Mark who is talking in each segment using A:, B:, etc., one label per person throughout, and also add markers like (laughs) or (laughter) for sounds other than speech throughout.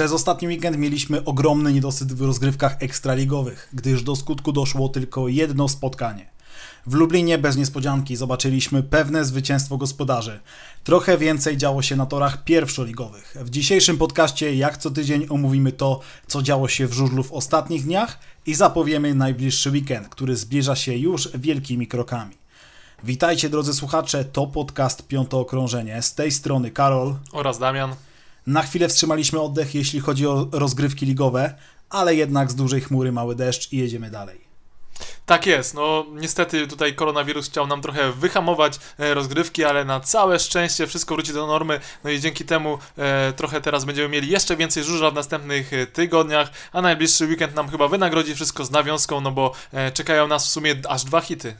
A: Przez ostatni weekend mieliśmy ogromny niedosyt w rozgrywkach ekstraligowych, gdyż do skutku doszło tylko jedno spotkanie. W Lublinie bez niespodzianki zobaczyliśmy pewne zwycięstwo gospodarzy. Trochę więcej działo się na torach pierwszoligowych. W dzisiejszym podcaście, jak co tydzień, omówimy to, co działo się w żużlu w ostatnich dniach i zapowiemy najbliższy weekend, który zbliża się już wielkimi krokami. Witajcie drodzy słuchacze, to podcast Piąte Okrążenie. Z tej strony Karol
B: oraz Damian.
A: Na chwilę wstrzymaliśmy oddech, jeśli chodzi o rozgrywki ligowe, ale jednak z dużej chmury mały deszcz i jedziemy dalej.
B: Tak jest, no niestety tutaj koronawirus chciał nam trochę wyhamować e, rozgrywki, ale na całe szczęście wszystko wróci do normy, no i dzięki temu e, trochę teraz będziemy mieli jeszcze więcej żużla w następnych e, tygodniach, a najbliższy weekend nam chyba wynagrodzi wszystko z nawiązką, no bo e, czekają nas w sumie aż dwa hity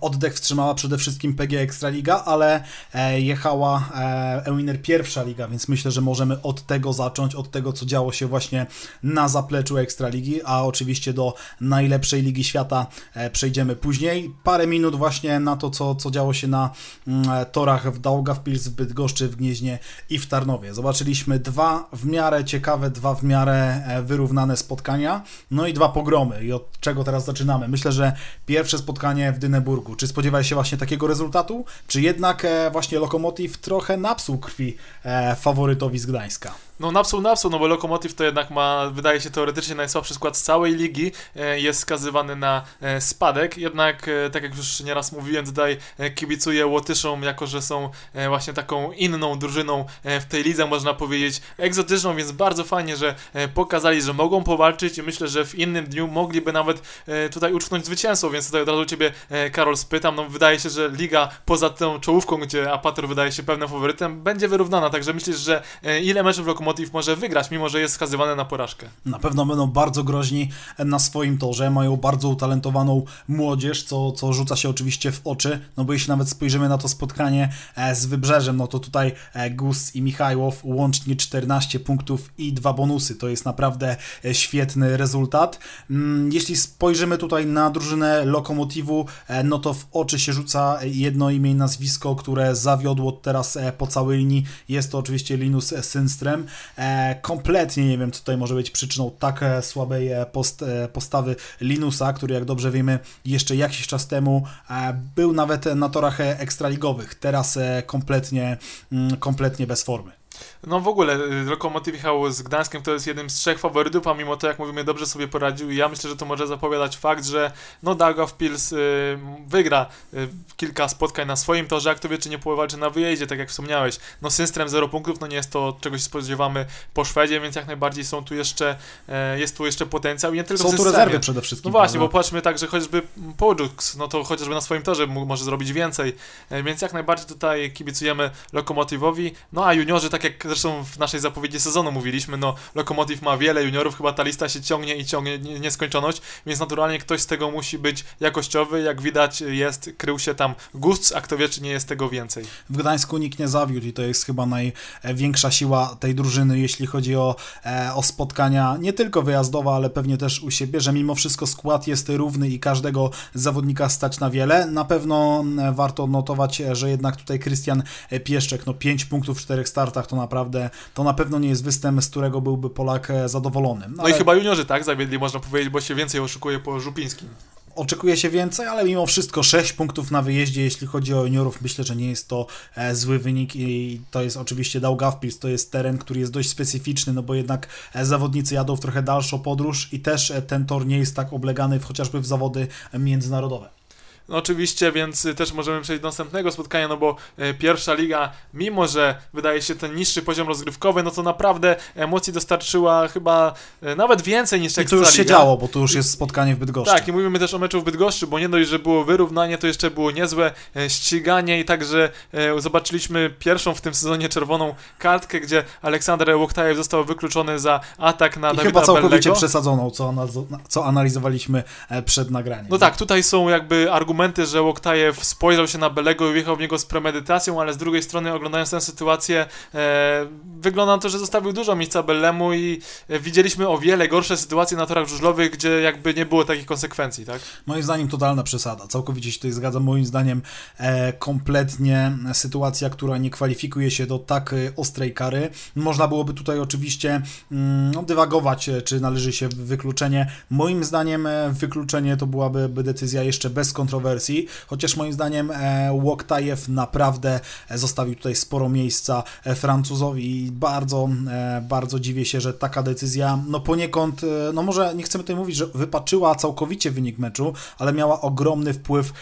A: oddech wstrzymała przede wszystkim PG Ekstraliga, ale e, jechała e, Ewiner pierwsza liga, więc myślę, że możemy od tego zacząć, od tego, co działo się właśnie na zapleczu Ekstraligi, a oczywiście do najlepszej ligi świata e, przejdziemy później. Parę minut właśnie na to, co, co działo się na mm, torach w Daugavpils, w Bydgoszczy, w Gnieźnie i w Tarnowie. Zobaczyliśmy dwa w miarę ciekawe, dwa w miarę wyrównane spotkania, no i dwa pogromy. I od czego teraz zaczynamy? Myślę, że pierwsze spotkanie w Czy spodziewałeś się właśnie takiego rezultatu? Czy jednak e, właśnie Lokomotiv trochę napsuł krwi e, faworytowi z Gdańska?
B: No napsuł, napsuł, no bo Lokomotiv to jednak ma, wydaje się teoretycznie najsłabszy skład z całej ligi, e, jest skazywany na spadek, jednak tak jak już nieraz mówiłem tutaj kibicuję Łotyszom, jako że są właśnie taką inną drużyną w tej lidze, można powiedzieć egzotyczną, więc bardzo fajnie, że pokazali, że mogą powalczyć i myślę, że w innym dniu mogliby nawet tutaj uczknąć zwycięstwo, więc tutaj od razu Ciebie Karol spytam, no wydaje się, że liga poza tą czołówką, gdzie Apator wydaje się pewnym faworytem, będzie wyrównana, także myślisz, że ile meczów Lokomotiv może wygrać, mimo że jest skazywany na porażkę.
A: Na pewno będą bardzo groźni na swoim torze, mają bardzo utalentowaną młodzież, co, co rzuca się oczywiście w oczy, no bo jeśli nawet spojrzymy na to spotkanie e, z Wybrzeżem, no to tutaj e, Gus i Michajłow łącznie 14 punktów i dwa bonusy, to jest naprawdę e, świetny rezultat. Mm, jeśli spojrzymy tutaj na drużynę Lokomotivu, no to w oczy się rzuca jedno imię i nazwisko, które zawiodło teraz po całej linii, jest to oczywiście Linus Synstrem. E, kompletnie nie wiem, co tutaj może być przyczyną tak e, słabej e, post, postawy Linusa, który jak dobrze wiemy jeszcze jakiś czas temu był nawet na torach ekstraligowych. Teraz kompletnie, mm, kompletnie bez formy.
B: No w ogóle y, Lokomotiv jechał z Gdańskiem, to jest jednym z trzech faworytów, a mimo to, jak mówimy, dobrze sobie poradził i ja myślę, że to może zapowiadać fakt, że no Dagow Pils y, wygra y, kilka spotkań na swoim torze, a kto wie, czy nie powalczy na wyjeździe, tak jak wspomniałeś. No Synstrem 0 punktów, no nie jest to, czegoś spodziewamy po Szwedzie, więc jak najbardziej są tu jeszcze, e, jest tu jeszcze potencjał i nie tylko
A: Są tu rezerwy przede wszystkim.
B: No właśnie, prawda? bo patrzmy tak, że chociażby Pojux, no to chociażby na swoim torze może zrobić więcej, e, więc jak najbardziej tutaj kibicujemy Lokomotivowi, no a juniorzy, tak jak zresztą w naszej zapowiedzi sezonu mówiliśmy, no Lokomotiv ma wiele juniorów, chyba ta lista się ciągnie i ciągnie nieskończoność, więc naturalnie ktoś z tego musi być jakościowy, jak widać jest, krył się tam gust, a kto wie, czy nie jest tego więcej.
A: W Gdańsku nikt nie zawiódł i to jest chyba największa siła tej drużyny, jeśli chodzi o, e, o spotkania, nie tylko wyjazdowe, ale pewnie też u siebie, że mimo wszystko skład jest równy i każdego zawodnika stać na wiele. Na pewno warto odnotować, że jednak tutaj Krystian Pieszczek, no 5 punktów w czterech startach to naprawdę to na pewno nie jest występ, z którego byłby Polak e, zadowolony.
B: No, no i chyba juniorzy tak zawiedli, można powiedzieć, bo się więcej oszukuje po Żupińskim.
A: Oczekuje się więcej, ale mimo wszystko 6 punktów na wyjeździe, jeśli chodzi o juniorów, myślę, że nie jest to e, zły wynik i to jest oczywiście Daugavpils, to jest teren, który jest dość specyficzny, no bo jednak e, zawodnicy jadą w trochę dalszą podróż i też ten tor nie jest tak oblegany w, chociażby w zawody międzynarodowe.
B: No oczywiście, więc też możemy przejść do następnego spotkania, no bo e, pierwsza liga, mimo że wydaje się ten niższy poziom rozgrywkowy, no to naprawdę emocji dostarczyła chyba e, nawet więcej niż
A: I to już się działo, bo to już jest spotkanie w Bydgoszczy.
B: Tak, i mówimy też o meczu w Bydgoszczy, bo nie dość, że było wyrównanie, to jeszcze było niezłe e, ściganie i także zobaczyliśmy pierwszą w tym sezonie czerwoną kartkę, gdzie Aleksander Łoktajew został wykluczony za atak na I Dawida
A: chyba całkowicie Bellego. przesadzoną, co, co analizowaliśmy przed nagraniem.
B: No tak, tutaj są jakby argumenty argumenty, że Łoktajew spojrzał się na Belego i wjechał w niego z premedytacją, ale z drugiej strony oglądając tę sytuację e, wygląda na to, że zostawił dużo miejsca Bellemu i e, widzieliśmy o wiele gorsze sytuacje na torach żużlowych, gdzie jakby nie było takich konsekwencji, tak?
A: Moim zdaniem totalna przesada. Całkowicie się tutaj zgadzam. Moim zdaniem e, kompletnie sytuacja, która nie kwalifikuje się do tak e, ostrej kary. Można byłoby tutaj oczywiście mm, dywagować, e, czy należy się wykluczenie. Moim zdaniem wykluczenie to byłaby by decyzja jeszcze bez kontrowersji, chociaż moim zdaniem e, Łoktajew naprawdę e, zostawił tutaj sporo miejsca e, Francuzowi i bardzo, bardzo dziwię się, że taka decyzja, no poniekąd, no może nie chcemy tutaj mówić, że wypaczyła całkowicie wynik meczu, ale miała ogromny wpływ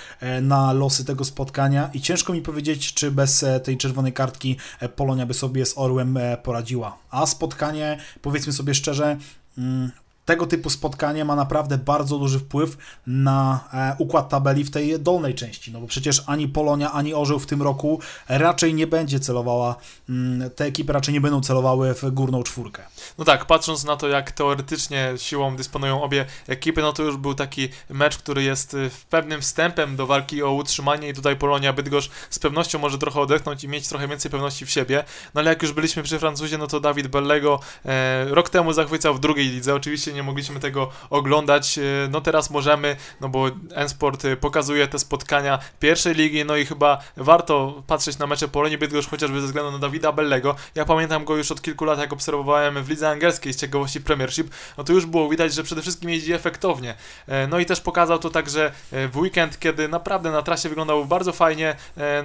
A: na losy tego spotkania i ciężko mi powiedzieć, czy bez tej czerwonej kartki Polonia by sobie z Orłem poradziła. A spotkanie, powiedzmy sobie szczerze, mm, tego typu spotkanie ma naprawdę bardzo duży wpływ na e, układ tabeli w tej dolnej części, no bo przecież ani Polonia, ani Orzeł w tym roku raczej nie będzie celowała, mm, te ekipy raczej nie będą celowały w górną czwórkę.
B: No tak, patrząc na to, jak teoretycznie siłą dysponują obie ekipy, no to już był taki mecz, który jest y, pewnym wstępem do walki o utrzymanie i tutaj Polonia Bydgoszcz z pewnością może trochę odetchnąć i mieć trochę więcej pewności w siebie. No ale jak już byliśmy przy Francuzie, no to Dawid Bellego e, rok temu zachwycał w drugiej lidze. Oczywiście nie mogliśmy tego oglądać, e, no teraz możemy, no bo N-Sport e, pokazuje te spotkania pierwszej ligi, no i chyba warto patrzeć na mecze Polonii Bydgoszcz chociażby ze względu na Dawida Bellego. Ja pamiętam go już od kilku lat, jak obserwowałem w lidze angielskiej z ciekawości Premiership, no to już było widać, że przede wszystkim jeździ efektownie. E, No i też pokazał to także w weekend, kiedy naprawdę na trasie wyglądał bardzo fajnie.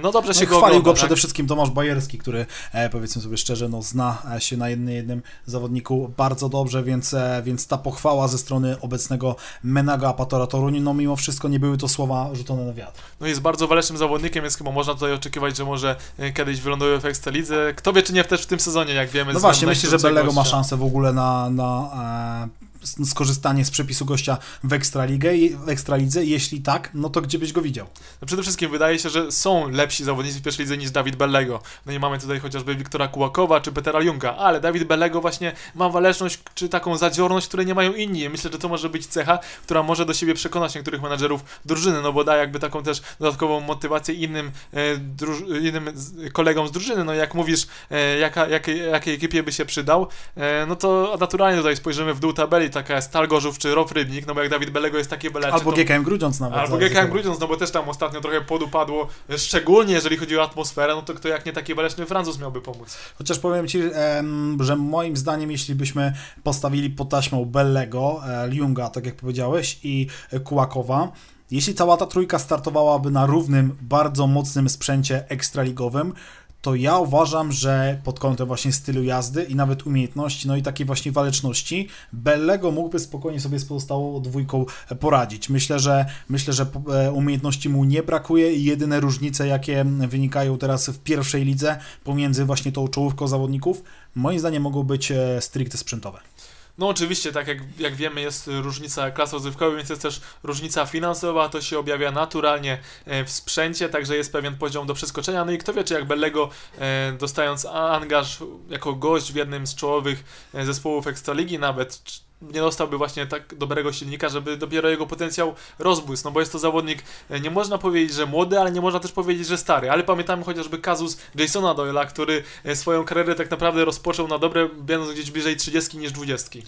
B: No dobrze
A: No
B: się
A: i
B: go
A: chwalił go
B: tak?
A: przede wszystkim Tomasz Bajerski, który powiedzmy sobie szczerze, no zna się na jednym, jednym zawodniku bardzo dobrze, więc, więc ta pochwała ze strony obecnego Menaga Apatora Toruń, no mimo wszystko nie były to słowa rzucone na wiatr.
B: No jest bardzo walecznym zawodnikiem, więc chyba można tutaj oczekiwać, że może e, kiedyś wyląduje w Ekstralidze. Kto wie, czy nie też w tym sezonie, jak wiemy.
A: No właśnie, myślę, że Bellego ma szansę w ogóle na, na e, skorzystanie z przepisu gościa w Ekstraligę, w Ekstralidze. Jeśli tak, no to gdzie byś go widział?
B: No przede wszystkim wydaje się, że są lepsi zawodnicy w pierwszej lidze niż Dawid Bellego. No i mamy tutaj chociażby Wiktora Kułakowa czy Petera Junga, ale Dawid Bellego właśnie ma waleczność czy taką zadziorność, której nie mają inni. Myślę, że to może być cecha, która może do siebie przekonać niektórych menadżerów drużyny, no bo da jakby taką też dodatkową motywację innym, e, innym kolegom z drużyny. No jak mówisz, e, jaka, jakiej, jakiej ekipie by się przydał, e, no to naturalnie tutaj spojrzymy w dół tabeli, taka jest Stal Gorzów czy Row Rybnik, no bo jak Dawid Bellego jest taki beleczy,
A: Albo
B: to...
A: GKM Grudziądz nawet.
B: Albo. GKM Grudziądz, no bo też tam ostatnio trochę podupadło, szczególnie jeżeli chodzi o atmosferę, no to kto jak nie taki waleczny Francuz miałby pomóc.
A: Chociaż powiem Ci, że moim zdaniem, jeśli byśmy postawili pod taśmą Bellego, e, Ljunga, tak jak powiedziałeś, i Kułakowa, jeśli cała ta trójka startowałaby na równym, bardzo mocnym sprzęcie ekstraligowym, to ja uważam, że pod kątem właśnie stylu jazdy i nawet umiejętności, no i takiej właśnie waleczności, Bellego mógłby spokojnie sobie z pozostałą dwójką poradzić. Myślę, że myślę, że e, umiejętności mu nie brakuje i jedyne różnice, jakie wynikają teraz w pierwszej lidze pomiędzy właśnie tą czołówką zawodników, moim zdaniem mogą być e, stricte sprzętowe.
B: No oczywiście, tak jak, jak wiemy, jest różnica klas rozrywkowej, więc jest też różnica finansowa, to się objawia naturalnie e, w sprzęcie, także jest pewien poziom do przeskoczenia. No i kto wie, czy jak Bellego e, dostając angaż jako gość w jednym z czołowych e, zespołów Ekstraligi nawet, nie dostałby właśnie tak dobrego silnika, żeby dopiero jego potencjał rozbłysł, no bo jest to zawodnik, e, nie można powiedzieć, że młody, ale nie można też powiedzieć, że stary, ale pamiętamy chociażby kazus Jasona Doyle'a, który e, swoją karierę tak naprawdę rozpoczął na dobre, będąc gdzieś bliżej 30 niż 20.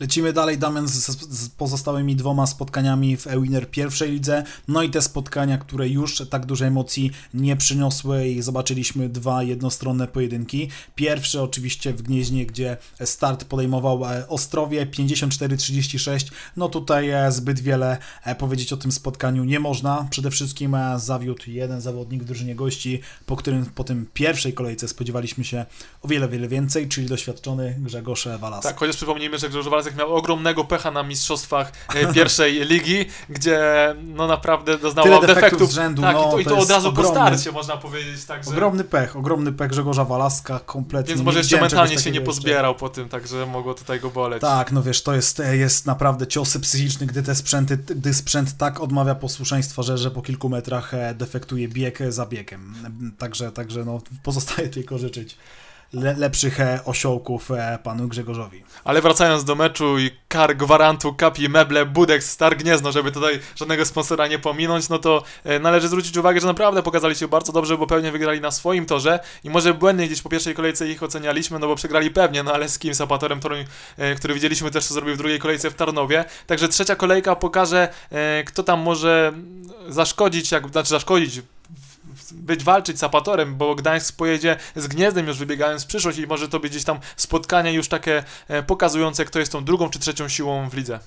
A: Lecimy dalej, Damian, z, z pozostałymi dwoma spotkaniami w E-Winner pierwszej lidze. No i te spotkania, które już tak dużej emocji nie przyniosły i zobaczyliśmy dwa jednostronne pojedynki. Pierwszy oczywiście w Gnieźnie, gdzie start podejmował e, Ostrowie 54-36. No tutaj e, zbyt wiele e, powiedzieć o tym spotkaniu nie można. Przede wszystkim e, zawiódł jeden zawodnik w drużynie gości, po którym po tym pierwszej kolejce spodziewaliśmy się o wiele, wiele więcej, czyli doświadczony Grzegorz Walas.
B: Tak, chociaż przypomnijmy, że Grzegorz Walasek miał ogromnego pecha na mistrzostwach pierwszej (laughs) ligi, gdzie no naprawdę doznał
A: Tyle defektów
B: defektów.
A: z rzędu,
B: tak,
A: no,
B: i to, i
A: to
B: to od razu po
A: ogromny-
B: starcie można powiedzieć, także.
A: Ogromny pech, ogromny pech Grzegorza Walaska, kompletnie.
B: Więc może jeszcze mentalnie się nie
A: jeszcze.
B: pozbierał po tym, także mogło tutaj go boleć.
A: Tak, no wiesz, to jest, jest naprawdę ciosy psychiczny, gdy te sprzęty, gdy sprzęt tak odmawia posłuszeństwa, że, że po kilku metrach e, defektuje bieg za biegiem. Także, także no, pozostaje tylko życzyć le, lepszych e, osiołków e, panu Grzegorzowi.
B: Ale wracając do meczu i kar gwarantu, kapi, meble, budek, star gniezno, żeby tutaj żadnego sponsora nie pominąć, no to e, należy zwrócić uwagę, że naprawdę pokazali się bardzo dobrze, bo pewnie wygrali na swoim torze i może błędnie gdzieś po pierwszej kolejce ich ocenialiśmy, no bo przegrali pewnie, no ale z kim Zapatorem Toruń, który widzieliśmy też co zrobił w drugiej kolejce w Tarnowie. Także trzecia kolejka pokaże, kto tam może zaszkodzić, jak, znaczy zaszkodzić, być walczyć z Apatorem, bo Gdańsk pojedzie z Gniezdem już wybiegając w przyszłość i może to być gdzieś tam spotkanie już takie e, pokazujące, kto jest tą drugą czy trzecią siłą w lidze.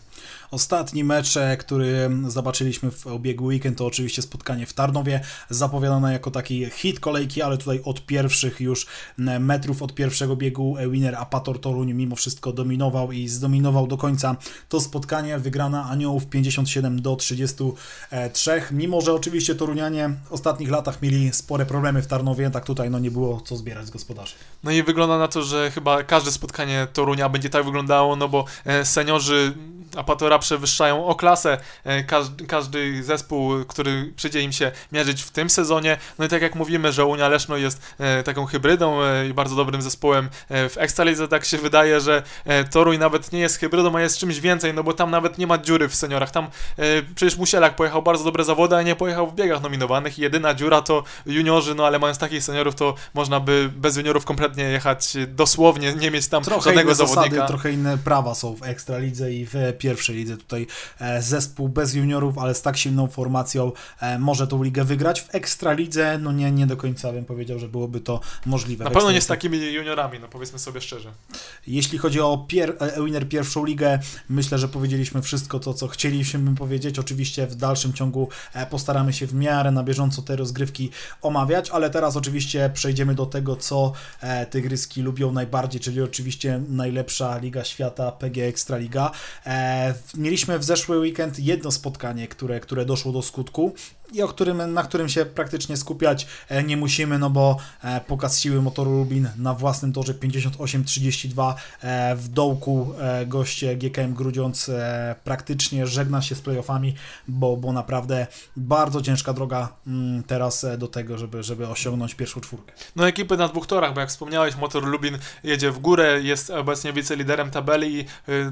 A: Ostatni mecz, e, który zobaczyliśmy w ubiegły weekend, to oczywiście spotkanie w Tarnowie, zapowiadane jako taki hit kolejki, ale tutaj od pierwszych już metrów, od pierwszego biegu e, winner Apator Toruń mimo wszystko dominował i zdominował do końca to spotkanie. Wygrana Aniołów 57 do 33, mimo że oczywiście Torunianie w ostatnich latach mieli spore problemy w Tarnowie, tak tutaj no nie było co zbierać z gospodarzy.
B: No i wygląda na to, że chyba każde spotkanie Torunia będzie tak wyglądało, no bo e, seniorzy Apatora przewyższają o klasę e, każdy, każdy zespół, który przyjdzie im się mierzyć w tym sezonie. No i tak jak mówimy, że Unia Leszno jest e, taką hybrydą i bardzo dobrym zespołem w Ekstralidze, tak się wydaje, że Toruń nawet nie jest hybrydą, a jest czymś więcej, no bo tam nawet nie ma dziury w seniorach. Tam przecież Musielak pojechał bardzo dobre zawody, a nie pojechał w biegach nominowanych. Jedyna dziura to juniorzy, no ale mając takich seniorów, to można by bez juniorów kompletnie jechać dosłownie, nie mieć tam
A: trochę
B: żadnego
A: inne
B: zawodnika.
A: Zasady, trochę inne prawa są w Ekstralidze i w pierwszej lidze. Tutaj e, zespół bez juniorów, ale z tak silną formacją e, może tą ligę wygrać. W Ekstralidze, no nie, nie do końca bym powiedział, że byłoby to możliwe.
B: Na pewno nie z takimi juniorami, no powiedzmy sobie szczerze.
A: Jeśli chodzi o pier e, winner pierwszą ligę, myślę, że powiedzieliśmy wszystko to, co chcieliśmy powiedzieć. Oczywiście w dalszym ciągu postaramy się w miarę na bieżąco te rozgrywki omawiać, ale teraz oczywiście przejdziemy do tego, co tygryski lubią najbardziej, czyli oczywiście najlepsza liga świata, PG Ekstraliga. Mieliśmy w zeszły weekend jedno spotkanie, które, które doszło do skutku i o którym, na którym się praktycznie skupiać e, nie musimy, no bo e, pokaz siły motoru Lubin na własnym torze 58-32 e, w dołku goście GKM Grudziądz praktycznie żegna się z playoffami, bo, bo naprawdę bardzo ciężka droga mm, teraz do tego, żeby, żeby osiągnąć pierwszą czwórkę.
B: No ekipy na dwóch torach, bo jak wspomniałeś, motor Lubin jedzie w górę, jest obecnie wiceliderem tabeli i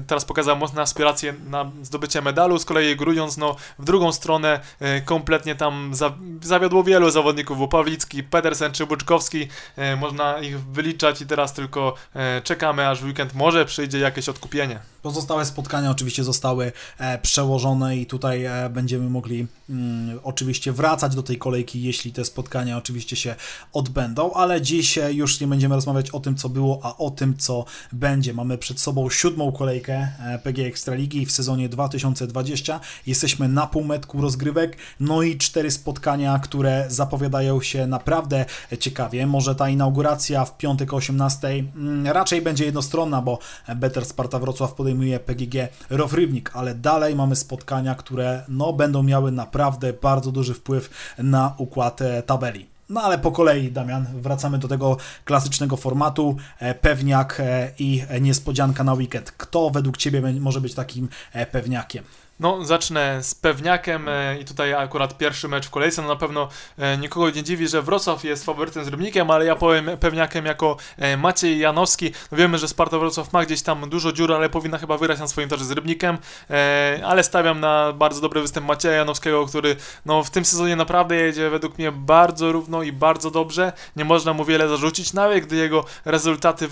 B: teraz pokazał mocne aspiracje na zdobycie medalu, z kolei Grudziądz no, w drugą stronę kompletnie tam za, zawiodło wielu zawodników, bo Pawlicki, Pedersen czy Buczkowski, e, można ich wyliczać i teraz tylko e, czekamy, aż w weekend może przyjdzie jakieś odkupienie.
A: Pozostałe spotkania oczywiście zostały e, przełożone i tutaj e, będziemy mogli mm, oczywiście wracać do tej kolejki, jeśli te spotkania oczywiście się odbędą, ale dziś e, już nie będziemy rozmawiać o tym, co było, a o tym, co będzie. Mamy przed sobą siódmą kolejkę e, PG Ekstraligi w sezonie 2020. Jesteśmy na półmetku rozgrywek, no i cztery spotkania, które zapowiadają się naprawdę ciekawie. Może ta inauguracja w piątek o 18 mm, raczej będzie jednostronna, bo Better Sparta Wrocław podejmuje PGG Rowrybnik, ale dalej mamy spotkania, które no, będą miały naprawdę bardzo duży wpływ na układ e, tabeli. No ale po kolei, Damian, wracamy do tego klasycznego formatu. E, pewniak e, i niespodzianka na weekend. Kto według Ciebie może być takim pewniakiem?
B: No, zacznę z pewniakiem e, i tutaj akurat pierwszy mecz w kolejce. No na pewno e, nikogo nie dziwi, że Wrocław jest faworytem z Rybnikiem, ale ja powiem pewniakiem jako e, Maciej Janowski. No wiemy, że Sparta Wrocław ma gdzieś tam dużo dziur, ale powinna chyba wygrać na swoim torze z Rybnikiem, ale stawiam na bardzo dobry występ Macieja Janowskiego, który no, w tym sezonie naprawdę jedzie według mnie bardzo równo i bardzo dobrze. Nie można mu wiele zarzucić, nawet gdy jego rezultaty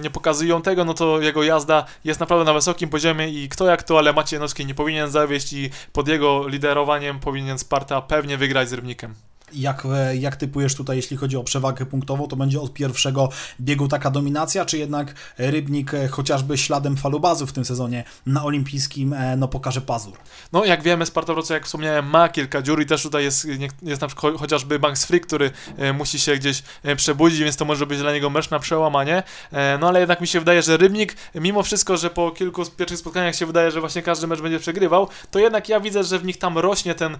B: nie pokazują tego, no to jego jazda jest naprawdę na wysokim poziomie i kto jak to, ale Maciej Janowski nie powinien powinien zawieść i pod jego liderowaniem powinien Sparta pewnie wygrać z Rybnikiem
A: jak, e, jak typujesz tutaj, jeśli chodzi o przewagę punktową, to będzie od pierwszego biegu taka dominacja, czy jednak Rybnik e, chociażby śladem falubazu w tym sezonie na olimpijskim e, no, pokaże pazur?
B: No jak wiemy, Sparta Wrocław, jak wspomniałem, ma kilka dziur i też tutaj jest, jest na przykład chociażby Banks Free, który musi się gdzieś przebudzić, więc to może być dla niego mecz na przełamanie. No ale jednak mi się wydaje, że Rybnik, mimo wszystko, że po kilku pierwszych spotkaniach się wydaje, że właśnie każdy mecz będzie przegrywał, to jednak ja widzę, że w nich tam rośnie ten,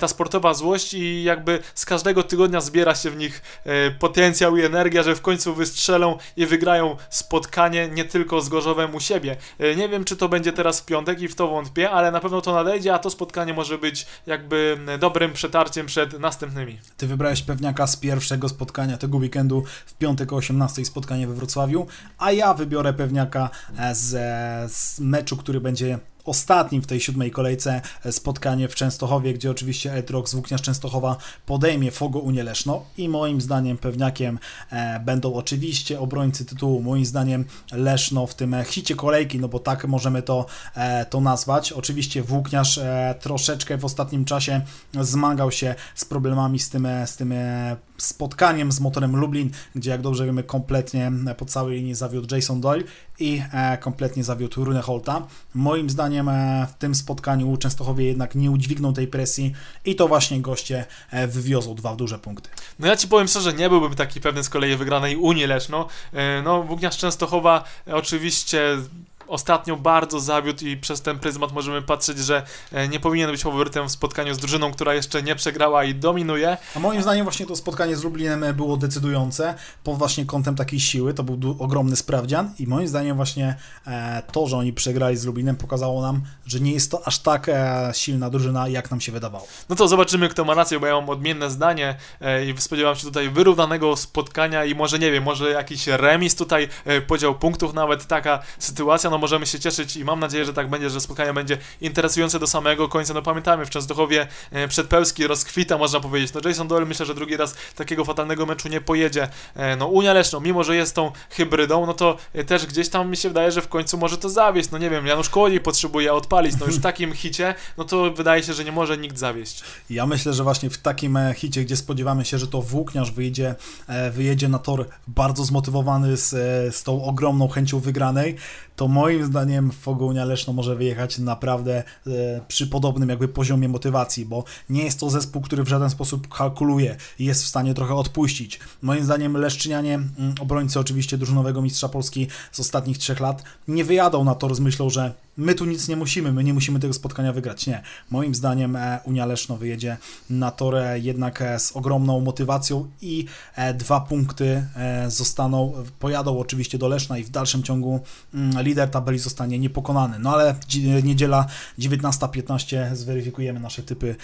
B: ta sportowa złość i jakby z każdego tygodnia zbiera się w nich e, potencjał i energia, że w końcu wystrzelą i wygrają spotkanie nie tylko z Gorzowem u siebie. E, nie wiem, czy to będzie teraz w piątek i w to wątpię, ale na pewno to nadejdzie, a to spotkanie może być jakby dobrym przetarciem przed następnymi.
A: Ty wybrałeś pewniaka z pierwszego spotkania tego weekendu w piątek o 18 spotkanie we Wrocławiu, a ja wybiorę pewniaka e, z, z meczu, który będzie ostatnim w tej siódmej kolejce e, spotkanie w Częstochowie, gdzie oczywiście Edrox z Włókniarz Częstochowa podejmie Fogo Unię Leszno i moim zdaniem pewniakiem e, będą oczywiście obrońcy tytułu, moim zdaniem Leszno w tym e, hicie kolejki, no bo tak możemy to, to nazwać. Oczywiście Włókniarz troszeczkę w ostatnim czasie zmagał się z problemami z tym, z tym spotkaniem z motorem Lublin, gdzie jak dobrze wiemy kompletnie po całej linii zawiódł Jason Doyle i e, kompletnie zawiódł Rune Holta. Moim zdaniem e, w tym spotkaniu Częstochowie jednak nie udźwigną tej presji i to właśnie goście e, wywiozą dwa duże punkty.
B: No ja ci powiem szczerze, nie byłbym taki pewny z kolei wygranej Unii Leszno. No Włókniarz Częstochowa oczywiście ostatnio bardzo zawiódł i przez ten pryzmat możemy patrzeć, że e, nie powinien być faworytem w spotkaniu z drużyną, która jeszcze nie przegrała i dominuje.
A: A moim zdaniem właśnie to spotkanie z Lublinem e, było decydujące pod właśnie kątem takiej siły, to był ogromny sprawdzian i moim zdaniem właśnie e, to, że oni przegrali z Lublinem pokazało nam, że nie jest to aż tak silna drużyna, jak nam się wydawało.
B: No to zobaczymy, kto ma rację, bo ja mam odmienne zdanie i spodziewam się tutaj wyrównanego spotkania i może, nie wiem, może jakiś remis tutaj, podział punktów nawet, taka sytuacja, no możemy się cieszyć i mam nadzieję, że tak będzie, że spotkanie będzie interesujące do samego końca. No pamiętajmy, w Częstochowie e, przedpełski rozkwita, można powiedzieć. No Jason Doyle myślę, że drugi raz takiego fatalnego meczu nie pojedzie. E, No Unia Leszno, mimo że jest tą hybrydą, no to e, też gdzieś tam mi się wydaje, że w końcu może to zawieść. No nie wiem, Janusz Kołodziej potrzebuje odpalić, no już w takim hicie, no to wydaje się, że nie może nikt zawieść.
A: Ja myślę, że właśnie w takim hicie, gdzie spodziewamy się, że to Włókniarz wyjedzie, e, wyjedzie na tor bardzo zmotywowany z, z tą ogromną chęcią wygranej, to moim zdaniem Fogonia Leszno może wyjechać naprawdę e, przy podobnym jakby poziomie motywacji, bo nie jest to zespół, który w żaden sposób kalkuluje i jest w stanie trochę odpuścić. Moim zdaniem Leszczynianie, mm, obrońcy oczywiście drużynowego mistrza Polski z ostatnich trzech lat, nie wyjadą na tor z myślą, że my tu nic nie musimy, my nie musimy tego spotkania wygrać. Nie. Moim zdaniem e, Unia Leszno wyjedzie na torę jednak e, z ogromną motywacją i e, dwa punkty zostaną, pojadą oczywiście do Leszna i w dalszym ciągu mm, lider tabeli zostanie niepokonany. No ale dzi- niedziela 19.15 zweryfikujemy nasze typy.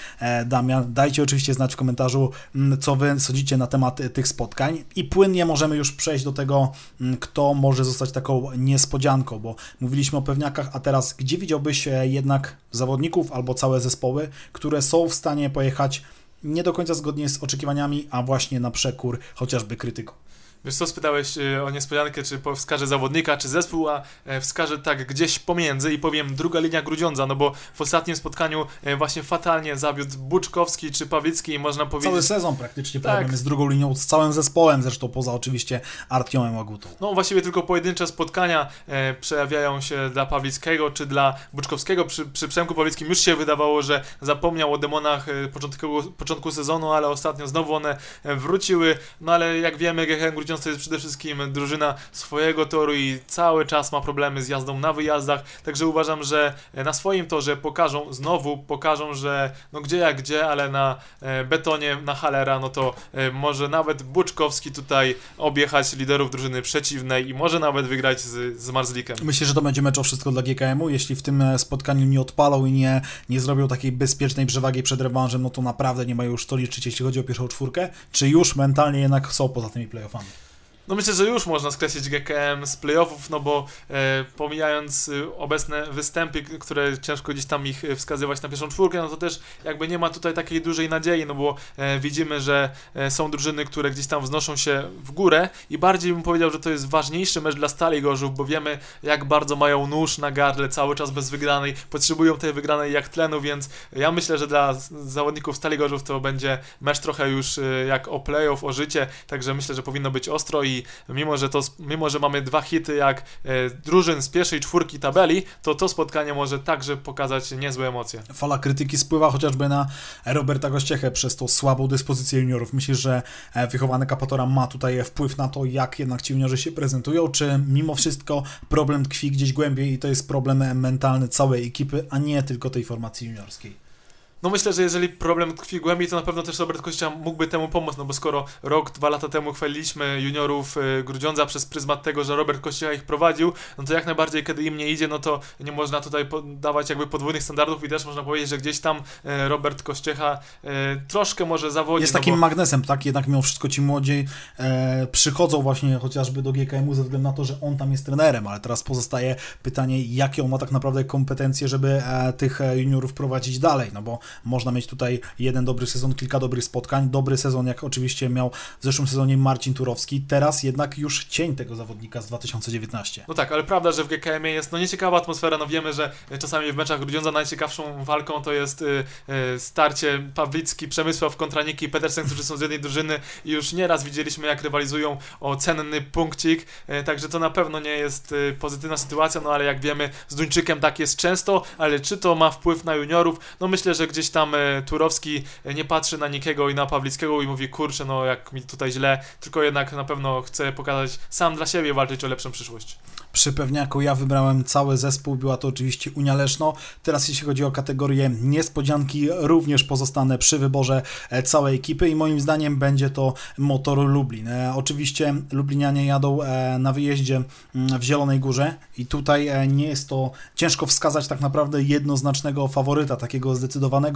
A: Damian, dajcie oczywiście znać w komentarzu, mm, co wy sądzicie na temat tych spotkań i płynnie możemy już przejść do tego, mm, kto może zostać taką niespodzianką, bo mówiliśmy o pewniakach, a teraz gdzie widziałbyś jednak zawodników albo całe zespoły, które są w stanie pojechać nie do końca zgodnie z oczekiwaniami, a właśnie na przekór chociażby krytykom.
B: Wiesz co, spytałeś y, o niespodziankę, czy wskażę zawodnika, czy zespół, a e, wskażę tak gdzieś pomiędzy i powiem druga linia Grudziądza, no bo w ostatnim spotkaniu e, właśnie fatalnie zawiódł Buczkowski czy Pawlicki i można powiedzieć...
A: Cały sezon praktycznie
B: Tak.
A: problem z drugą linią, z całym zespołem, zresztą poza oczywiście Artiomem Łagutą.
B: No właściwie tylko pojedyncze spotkania e, przejawiają się dla Pawlickiego czy dla Buczkowskiego. Przy, przy Przemku Pawlickim już się wydawało, że zapomniał o demonach początku, początku sezonu, ale ostatnio znowu one wróciły. No ale jak wiemy, GHM Grudziądz to jest przede wszystkim drużyna swojego toru i cały czas ma problemy z jazdą na wyjazdach. Także uważam, że e, na swoim torze pokażą, znowu pokażą, że no gdzie jak gdzie, ale na e, betonie, na Halera, no to e, może nawet Buczkowski tutaj objechać liderów drużyny przeciwnej i może nawet wygrać z, z Marzlikiem.
A: Myślę, że to będzie mecz o wszystko dla GKM-u. Jeśli w tym spotkaniu nie odpalą i nie, nie zrobią takiej bezpiecznej przewagi przed rewanżem, no to naprawdę nie mają już to liczyć, jeśli chodzi o pierwszą czwórkę. Czy już mentalnie jednak są poza tymi playoffami?
B: No myślę, że już można skreślić GKM z playoffów, no bo e, pomijając e, obecne występy, które ciężko gdzieś tam ich e, wskazywać na pierwszą czwórkę, no to też jakby nie ma tutaj takiej dużej nadziei, no bo e, widzimy, że e, są drużyny, które gdzieś tam wznoszą się w górę i bardziej bym powiedział, że to jest ważniejszy mecz dla Stali Gorzów, bo wiemy jak bardzo mają nóż na gardle cały czas bez wygranej, potrzebują tej wygranej jak tlenu, więc ja myślę, że dla zawodników Stali Gorzów to będzie mecz trochę już e, jak o playoff, o życie, także myślę, że powinno być ostro i mimo, że to, mimo, że mamy dwa hity jak e, drużyn z pierwszej czwórki tabeli, to to spotkanie może także pokazać niezłe emocje.
A: Fala krytyki spływa chociażby na Roberta Gościechę przez tą słabą dyspozycję juniorów. Myślisz, że e, wychowany Kapatora ma tutaj wpływ na to, jak jednak ci juniorzy się prezentują, czy mimo wszystko problem tkwi gdzieś głębiej i to jest problem mentalny całej ekipy, a nie tylko tej formacji juniorskiej?
B: No myślę, że jeżeli problem tkwi głębiej, to na pewno też Robert Kościa mógłby temu pomóc, no bo skoro rok, dwa lata temu chwaliliśmy juniorów y, Grudziądza przez pryzmat tego, że Robert Kościa ich prowadził, no to jak najbardziej, kiedy im nie idzie, no to nie można tutaj dawać jakby podwójnych standardów i też można powiedzieć, że gdzieś tam y, Robert Kościecha y, troszkę może zawodzi.
A: Jest
B: no
A: takim
B: bo...
A: magnesem, tak? Jednak mimo wszystko ci młodzi e, przychodzą właśnie chociażby do GKM-u ze względu na to, że on tam jest trenerem, ale teraz pozostaje pytanie, jakie on ma tak naprawdę kompetencje, żeby e, tych e, juniorów prowadzić dalej, no bo można mieć tutaj jeden dobry sezon, kilka dobrych spotkań, dobry sezon, jak oczywiście miał w zeszłym sezonie Marcin Turowski, teraz jednak już cień tego zawodnika z 2019.
B: No tak, ale prawda, że w GKM jest no nieciekawa atmosfera, no wiemy, że czasami w meczach Grudziądza najciekawszą walką to jest y, y, starcie Pawlicki, Przemysław kontra Niki Petersen, którzy są z jednej drużyny i już nieraz widzieliśmy jak rywalizują o cenny punkcik, y, także to na pewno nie jest y, pozytywna sytuacja, no ale jak wiemy z Duńczykiem tak jest często, ale czy to ma wpływ na juniorów? No myślę, że gdzieś tam y, Turowski nie patrzy na Nikiego i na Pawlickiego i mówi kurczę, no jak mi tutaj źle, tylko jednak na pewno chce pokazać sam dla siebie walczyć o lepszą przyszłość.
A: Przy pewniaku ja wybrałem cały zespół, była to oczywiście Unia Leszno. Teraz jeśli chodzi o kategorię niespodzianki, również pozostanę przy wyborze e, całej ekipy i moim zdaniem będzie to Motor Lublin. E, oczywiście Lublinianie jadą e, na wyjeździe mm, w Zielonej Górze i tutaj nie jest to ciężko wskazać tak naprawdę jednoznacznego faworyta, takiego zdecydowanego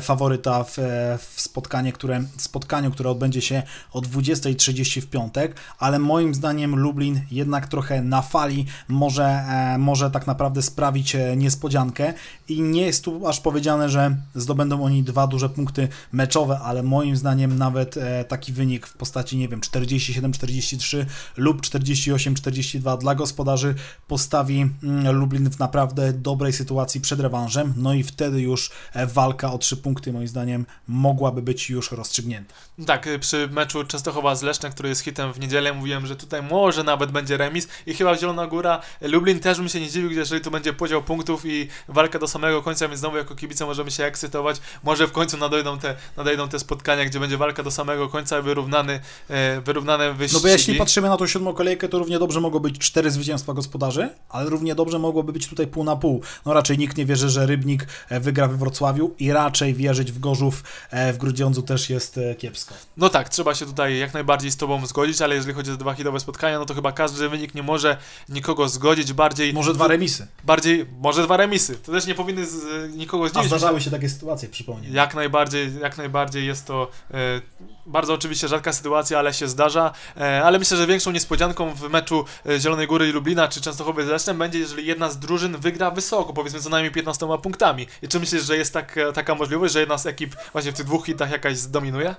A: faworyta w, w spotkanie, które, spotkaniu, które odbędzie się o 20.30 w piątek, ale moim zdaniem Lublin jednak trochę na fali może, e, może tak naprawdę sprawić e, niespodziankę. I nie jest tu aż powiedziane, że zdobędą oni dwa duże punkty meczowe, ale moim zdaniem nawet e, taki wynik w postaci, nie wiem, 47-43 lub 48-42 dla gospodarzy postawi mm, Lublin w naprawdę dobrej sytuacji przed rewanżem, no i wtedy już walka o trzy punkty moim zdaniem mogłaby być już rozstrzygnięta.
B: Tak, przy meczu Częstochowa z Lesznem, który jest hitem w niedzielę, mówiłem, że tutaj może nawet będzie remis i chyba Zielona Góra. Lublin też bym się nie dziwił, jeżeli tu będzie podział punktów i walka do samego końca, więc znowu jako kibice możemy się ekscytować. Może w końcu nadejdą te, nadejdą te spotkania, gdzie będzie walka do samego końca, wyrównany, e, wyrównane wyścigi.
A: No bo jeśli patrzymy na tą siódmą kolejkę, to równie dobrze mogło być cztery zwycięstwa gospodarzy, ale równie dobrze mogłoby być tutaj pół na pół. No raczej nikt nie wierzy, że Rybnik e, wygra we Wrocławiu i raczej wierzyć w Gorzów e, w Grudziądzu też jest kiepsko.
B: No tak, trzeba się tutaj jak najbardziej z Tobą zgodzić, ale jeżeli chodzi o dwa hitowe spotkania, no to chyba każdy wynik nie może nikogo zgodzić, bardziej...
A: Może dwa remisy.
B: Bardziej, może dwa remisy. To też nie powinny z, nikogo zdziwić.
A: A zdarzały się takie sytuacje, przypomnij.
B: Jak najbardziej, jak najbardziej jest to e, bardzo oczywiście rzadka sytuacja, ale się zdarza. E, ale myślę, że większą niespodzianką w meczu e, Zielonej Góry i Lublina, czy Częstochowy z Lesznem będzie, jeżeli jedna z drużyn wygra wysoko, powiedzmy co najmniej 15 punktami. I czy myślisz, że jest tak, taka możliwość, że jedna z ekip właśnie w tych dwóch hitach jakaś zdominuje?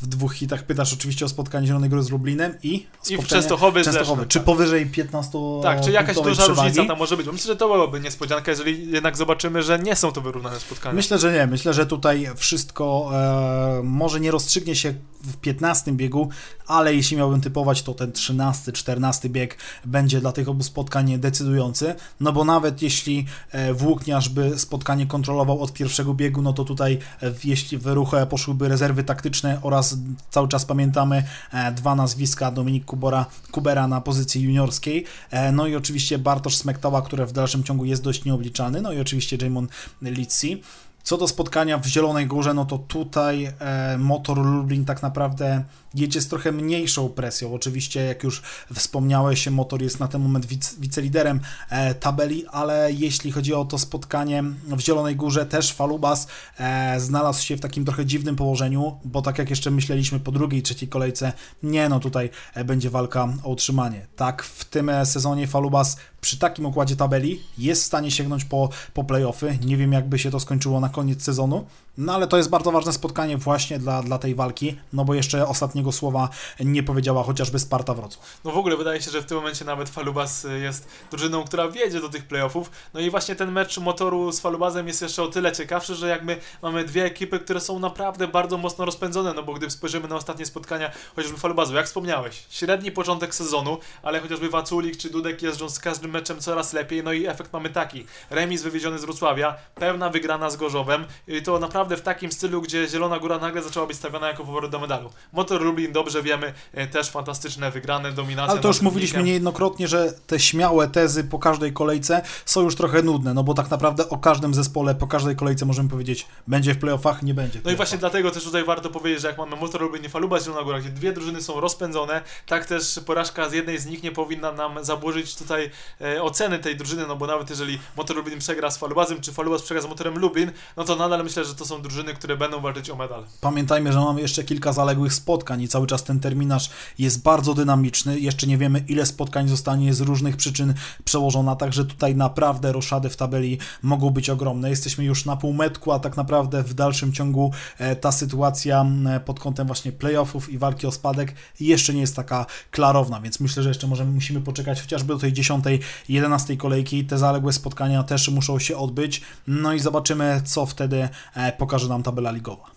A: W dwóch hitach. Pytasz oczywiście o spotkanie Zielonej Góry z Lublinem i
B: I w Częstochowy,
A: Częstochowy.
B: Zresztą,
A: Czy
B: tak.
A: powyżej 15
B: Tak, czy jakaś duża
A: przewagi?
B: różnica tam może być? Bo myślę, że to byłoby niespodzianka, jeżeli jednak zobaczymy, że nie są to wyrównane spotkania.
A: Myślę, że nie. Myślę, że tutaj wszystko e, może nie rozstrzygnie się w 15 biegu, ale jeśli miałbym typować, to ten 13, 14 bieg będzie dla tych obu spotkań decydujący, no bo nawet jeśli e, Włókniarz by spotkanie kontrolował od pierwszego biegu, no to tutaj e, jeśli w ruch e, poszłyby rezerwy taktyczne oraz cały czas pamiętamy e, dwa nazwiska, Dominik Kubora, Kubera na pozycji juniorskiej, e, no i oczywiście Bartosz Smektała, który w dalszym ciągu jest dość nieobliczany, no i oczywiście Jamon Litsi. Co do spotkania w Zielonej Górze, no to tutaj e, Motor Lublin tak naprawdę jedzie z trochę mniejszą presją. Oczywiście, jak już wspomniałeś, Motor jest na ten moment wic, wiceliderem e, tabeli, ale jeśli chodzi o to spotkanie w Zielonej Górze, też Falubas e, znalazł się w takim trochę dziwnym położeniu, bo tak jak jeszcze myśleliśmy po drugiej, trzeciej kolejce, nie no, tutaj będzie walka o utrzymanie. Tak, w tym sezonie Falubas przy takim układzie tabeli jest w stanie sięgnąć po, po playoffy. Nie wiem, jakby się to skończyło na koniec sezonu, no ale to jest bardzo ważne spotkanie właśnie dla, dla tej walki, no bo jeszcze ostatniego słowa nie powiedziała chociażby Sparta Wrocław.
B: No w ogóle wydaje się, że w tym momencie nawet Falubas y, jest drużyną, która wiedzie do tych playoffów. No i właśnie ten mecz motoru z Falubazem jest jeszcze o tyle ciekawszy, że jakby mamy dwie ekipy, które są naprawdę bardzo mocno rozpędzone, no bo gdy spojrzymy na ostatnie spotkania, chociażby Falubazu, jak wspomniałeś, średni początek sezonu, ale chociażby Waculik czy Dudek jeżdżą z każdym meczem coraz lepiej, no i efekt mamy taki. Remis wywieziony z Wrocławia, pełna wygrana z Gorzowem i to naprawdę w takim stylu, gdzie Zielona Góra nagle zaczęła być stawiana jako faworyt do medalu. Motor Lublin, dobrze wiemy, e, też fantastyczne wygrane, dominacja.
A: Ale to już mówiliśmy niejednokrotnie, że te śmiałe tezy po każdej kolejce są już trochę nudne, no bo tak naprawdę o każdym zespole, po każdej kolejce możemy powiedzieć, będzie w playoffach, nie będzie.
B: No i właśnie dlatego też tutaj warto powiedzieć, że jak mamy Motor Lublin i Faluba Zielona Góra, gdzie dwie drużyny są rozpędzone, tak też porażka z jednej z nich nie powinna nam zaburzyć tutaj e, oceny tej drużyny, no bo nawet jeżeli Motor Lublin przegra z Falubazem, czy Falubaz przegra z Motorem Lublin, no to nadal myślę, że to są drużyny, które będą walczyć o medal.
A: Pamiętajmy, że mamy jeszcze kilka zaległych spotkań i cały czas ten terminarz jest bardzo dynamiczny. Jeszcze nie wiemy, ile spotkań zostanie z różnych przyczyn przełożona, także tutaj naprawdę roszady w tabeli mogą być ogromne. Jesteśmy już na półmetku, a tak naprawdę w dalszym ciągu e, ta sytuacja pod kątem właśnie playoffów i walki o spadek jeszcze nie jest taka klarowna, więc myślę, że jeszcze możemy, musimy poczekać chociażby do tej 10, 11 kolejki. Te zaległe spotkania też muszą się odbyć, no i zobaczymy, co wtedy e, pokaże nam tabela ligowa.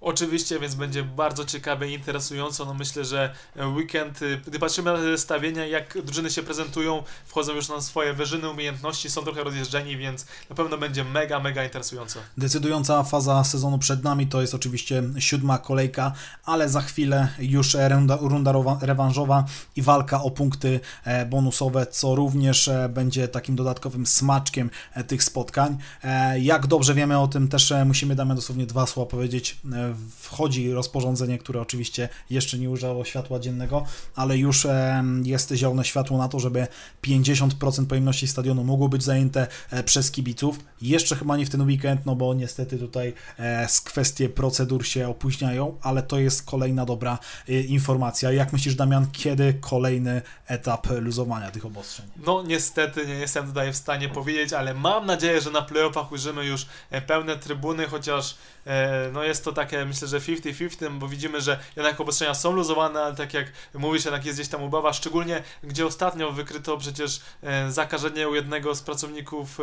B: Oczywiście, więc będzie bardzo ciekawe i interesująco. No myślę, że weekend, y, gdy patrzymy na te zestawienia, jak drużyny się prezentują, wchodzą już na swoje wyżyny umiejętności, są trochę rozjeżdżeni, więc na pewno będzie mega, mega interesująco.
A: Decydująca faza sezonu przed nami to jest oczywiście siódma kolejka, ale za chwilę już e, runda, runda rewanżowa i walka o punkty e, bonusowe, co również e, będzie takim dodatkowym smaczkiem e, tych spotkań. E, Jak dobrze wiemy o tym, też e, musimy Damian dosłownie dwa słowa powiedzieć. Wchodzi rozporządzenie, które oczywiście jeszcze nie ujrzało światła dziennego, ale już jest zielone światło na to, żeby 50% pojemności stadionu mogło być zajęte e, przez kibiców. Jeszcze chyba nie w ten weekend, no bo niestety tutaj e, z kwestie procedur się opóźniają, ale to jest kolejna dobra e, informacja. Jak myślisz, Damian, kiedy kolejny etap luzowania tych obostrzeń?
B: No niestety nie jestem tutaj w stanie powiedzieć, ale mam nadzieję, że na playoffach ujrzymy już pełne trybuny, chociaż no jest to takie myślę, że 50-50, bo widzimy, że jednak obostrzenia są luzowane, ale tak jak mówisz, jednak jest gdzieś tam obawa, szczególnie gdzie ostatnio wykryto przecież e, zakażenie u jednego z pracowników e,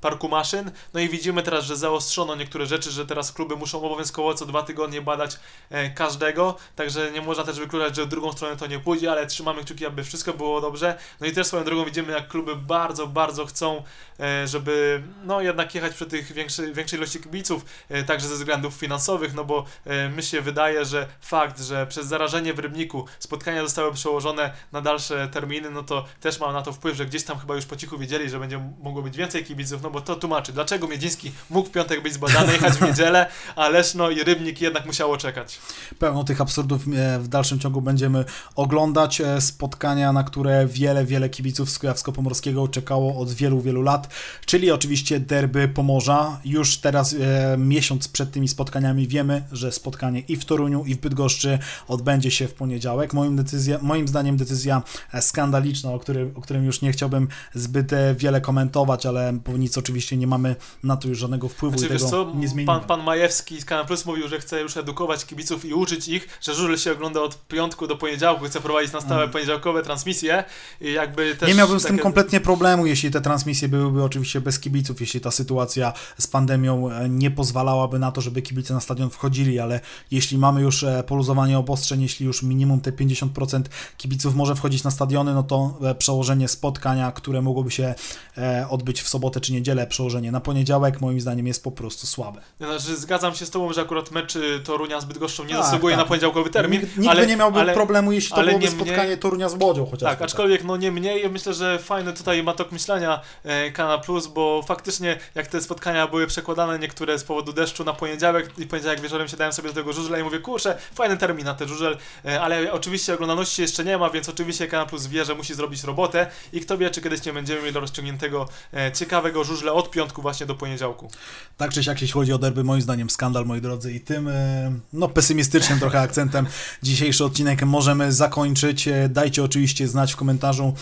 B: parku maszyn, no i widzimy teraz, że zaostrzono niektóre rzeczy, że teraz kluby muszą obowiązkowo co dwa tygodnie badać e, każdego, także nie można też wykluczać, że w drugą stronę to nie pójdzie, ale trzymamy kciuki, aby wszystko było dobrze. No i też swoją drogą widzimy, jak kluby bardzo, bardzo chcą, żeby no jednak jechać przy tych większej, większej ilości kibiców, także ze względów finansowych, no bo e, mi się wydaje, że fakt, że przez zarażenie w Rybniku spotkania zostały przełożone na dalsze terminy, no to też ma na to wpływ, że gdzieś tam chyba już po cichu wiedzieli, że będzie mogło być więcej kibiców, no bo to tłumaczy, dlaczego Miedziński mógł w piątek być zbadany, jechać w (laughs) niedzielę, a Leszno i Rybnik jednak musiało czekać.
A: Pełno tych absurdów e, w dalszym ciągu będziemy oglądać. E, Spotkania, na które wiele, wiele kibiców z Kujawsko-Pomorskiego czekało od wielu, wielu lat, czyli oczywiście derby Pomorza. Już teraz miesiąc przed tymi spotkaniami wiemy, że spotkanie i w Toruniu, i w Bydgoszczy odbędzie się w poniedziałek. Moim, decyzja, moim zdaniem decyzja skandaliczna, o którym, o którym już nie chciałbym zbyt e, wiele komentować, ale bo nic oczywiście nie mamy na to już żadnego wpływu
B: Znaczy,
A: i tego
B: co,
A: nie zmienimy.
B: pan, pan Majewski z Kanal Plus mówił, że chce już edukować kibiców i uczyć ich, że żużel się ogląda od piątku do poniedziałku, chce prowadzić na stałe
A: Mhm.
B: poniedziałkowe transmisje i jakby też...
A: Nie miałbym z tym
B: takie-
A: kompletnie problemu, jeśli te transmisje byłyby oczywiście bez kibiców, jeśli ta sytuacja z pandemią e, nie pozwalałaby na to, żeby kibice na stadion wchodzili, ale jeśli mamy już e, poluzowanie obostrzeń, jeśli już minimum te 50% kibiców może wchodzić na stadiony, no to e, przełożenie spotkania, które mogłoby się e, odbyć w sobotę czy niedzielę, przełożenie na poniedziałek, moim zdaniem jest po prostu słabe.
B: Znaczy, zgadzam się z tobą, że akurat mecz y, Torunia z Bydgoszczą nie
A: Tak,
B: zasługuje
A: tak.
B: na poniedziałkowy termin,
A: Nikt, nikt
B: ale,
A: nie miałby
B: ale,
A: problemu, jeśli to byłoby
B: nie
A: spotkanie Torunia z Łodzią chociażby.
B: Tak, aczkolwiek no nie mniej, myślę, że fajny tutaj ma tok myślenia e, Kana Plus, bo faktycznie jak te spotkania były przekładane niektóre z powodu deszczu na poniedziałek i poniedziałek wieczorem siadałem sobie do tego żużla i mówię, kurczę, fajny termin na ten żużel, e, ale oczywiście oglądalności jeszcze nie ma, więc oczywiście Kana Plus wie, że musi zrobić robotę i kto wie, czy kiedyś nie będziemy mieli rozciągniętego e, ciekawego żużla od piątku właśnie do poniedziałku.
A: Tak czy siak, jeśli chodzi o derby, moim zdaniem skandal, moi drodzy, i tym e, no, pesymistycznym trochę akcentem (laughs) dzisiejszy odcinek możemy zakończyć. Dajcie oczywiście znać w komentarzu,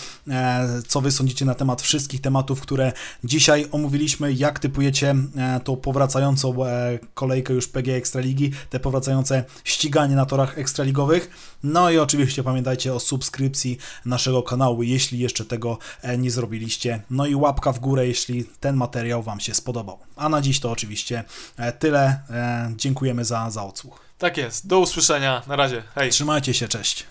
A: co wy sądzicie na temat wszystkich tematów, które dzisiaj omówiliśmy, jak typujecie tą powracającą kolejkę już PG Ekstraligi, te powracające ściganie na torach ekstraligowych. No i oczywiście pamiętajcie o subskrypcji naszego kanału, jeśli jeszcze tego e, nie zrobiliście. No i łapka w górę, jeśli ten materiał Wam się spodobał. A na dziś to oczywiście e, tyle. E, Dziękujemy za, za odsłuch.
B: Tak jest, do usłyszenia, na razie, hej.
A: Trzymajcie się, cześć.